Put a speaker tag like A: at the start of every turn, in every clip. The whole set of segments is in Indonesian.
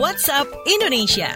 A: WhatsApp Indonesia.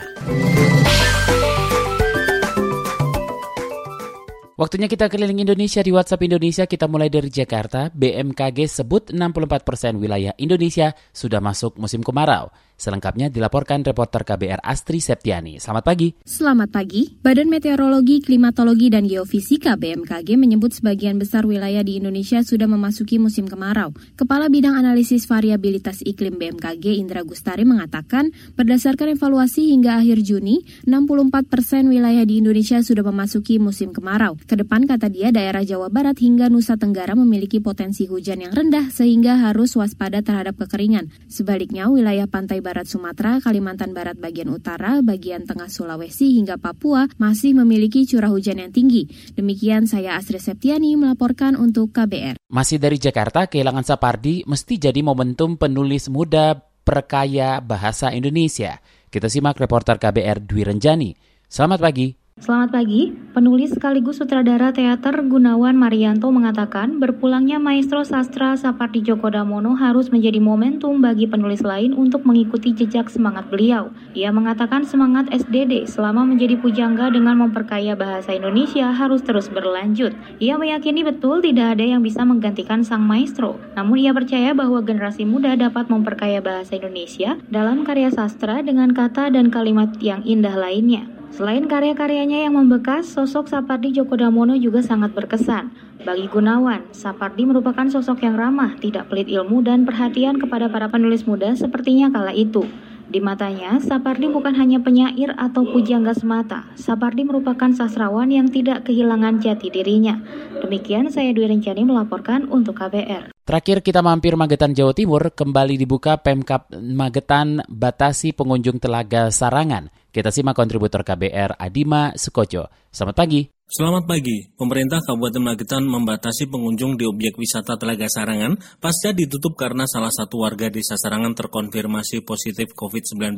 B: Waktunya kita keliling Indonesia di WhatsApp Indonesia. Kita mulai dari Jakarta. BMKG sebut 64 persen wilayah Indonesia sudah masuk musim kemarau. Selengkapnya dilaporkan reporter KBR Astri Septiani. Selamat pagi.
C: Selamat pagi. Badan Meteorologi, Klimatologi, dan Geofisika BMKG menyebut sebagian besar wilayah di Indonesia sudah memasuki musim kemarau. Kepala Bidang Analisis Variabilitas Iklim BMKG Indra Gustari mengatakan, berdasarkan evaluasi hingga akhir Juni, 64 persen wilayah di Indonesia sudah memasuki musim kemarau. Ke depan, kata dia, daerah Jawa Barat hingga Nusa Tenggara memiliki potensi hujan yang rendah sehingga harus waspada terhadap kekeringan. Sebaliknya, wilayah pantai barat Sumatera, Kalimantan Barat bagian utara, bagian tengah Sulawesi hingga Papua masih memiliki curah hujan yang tinggi. Demikian saya Astri Septiani melaporkan untuk KBR.
B: Masih dari Jakarta, kehilangan Sapardi mesti jadi momentum penulis muda perkaya bahasa Indonesia. Kita simak reporter KBR Dwi Renjani. Selamat pagi.
D: Selamat pagi, penulis sekaligus sutradara teater Gunawan Marianto mengatakan berpulangnya maestro sastra Sapardi Djoko Damono harus menjadi momentum bagi penulis lain untuk mengikuti jejak semangat beliau. Ia mengatakan semangat SDD selama menjadi pujangga dengan memperkaya bahasa Indonesia harus terus berlanjut. Ia meyakini betul tidak ada yang bisa menggantikan sang maestro, namun ia percaya bahwa generasi muda dapat memperkaya bahasa Indonesia dalam karya sastra dengan kata dan kalimat yang indah lainnya. Selain karya-karyanya yang membekas, sosok Sapardi Djoko Damono juga sangat berkesan. Bagi Gunawan, Sapardi merupakan sosok yang ramah, tidak pelit ilmu dan perhatian kepada para penulis muda sepertinya kala itu. Di matanya, Sapardi bukan hanya penyair atau pujangga semata. Sapardi merupakan sastrawan yang tidak kehilangan jati dirinya. Demikian saya Dwi Rencani melaporkan untuk KBR.
B: Terakhir kita mampir Magetan Jawa Timur, kembali dibuka Pemkap Magetan batasi pengunjung Telaga Sarangan. Kita simak kontributor KBR Adima Sukojo. Selamat pagi.
E: Selamat pagi. Pemerintah Kabupaten Magetan membatasi pengunjung di objek wisata Telaga Sarangan pasca ditutup karena salah satu warga desa Sarangan terkonfirmasi positif COVID-19.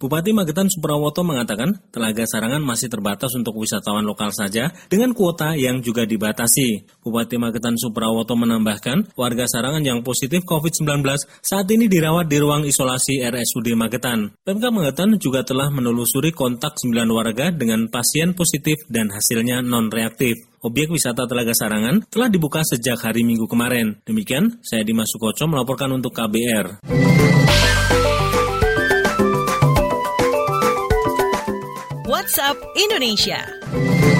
E: Bupati Magetan Suprawoto mengatakan Telaga Sarangan masih terbatas untuk wisatawan lokal saja dengan kuota yang juga dibatasi. Bupati Magetan Suprawoto menambahkan warga Sarangan yang positif COVID-19 saat ini dirawat di ruang isolasi RSUD Magetan. Pemkab Magetan juga telah menelusuri kontak 9 warga dengan pasien positif dan hasilnya non-reaktif. Objek wisata Telaga Sarangan telah dibuka sejak hari Minggu kemarin. Demikian, saya Dimas Sukoco melaporkan untuk KBR.
A: WhatsApp Indonesia.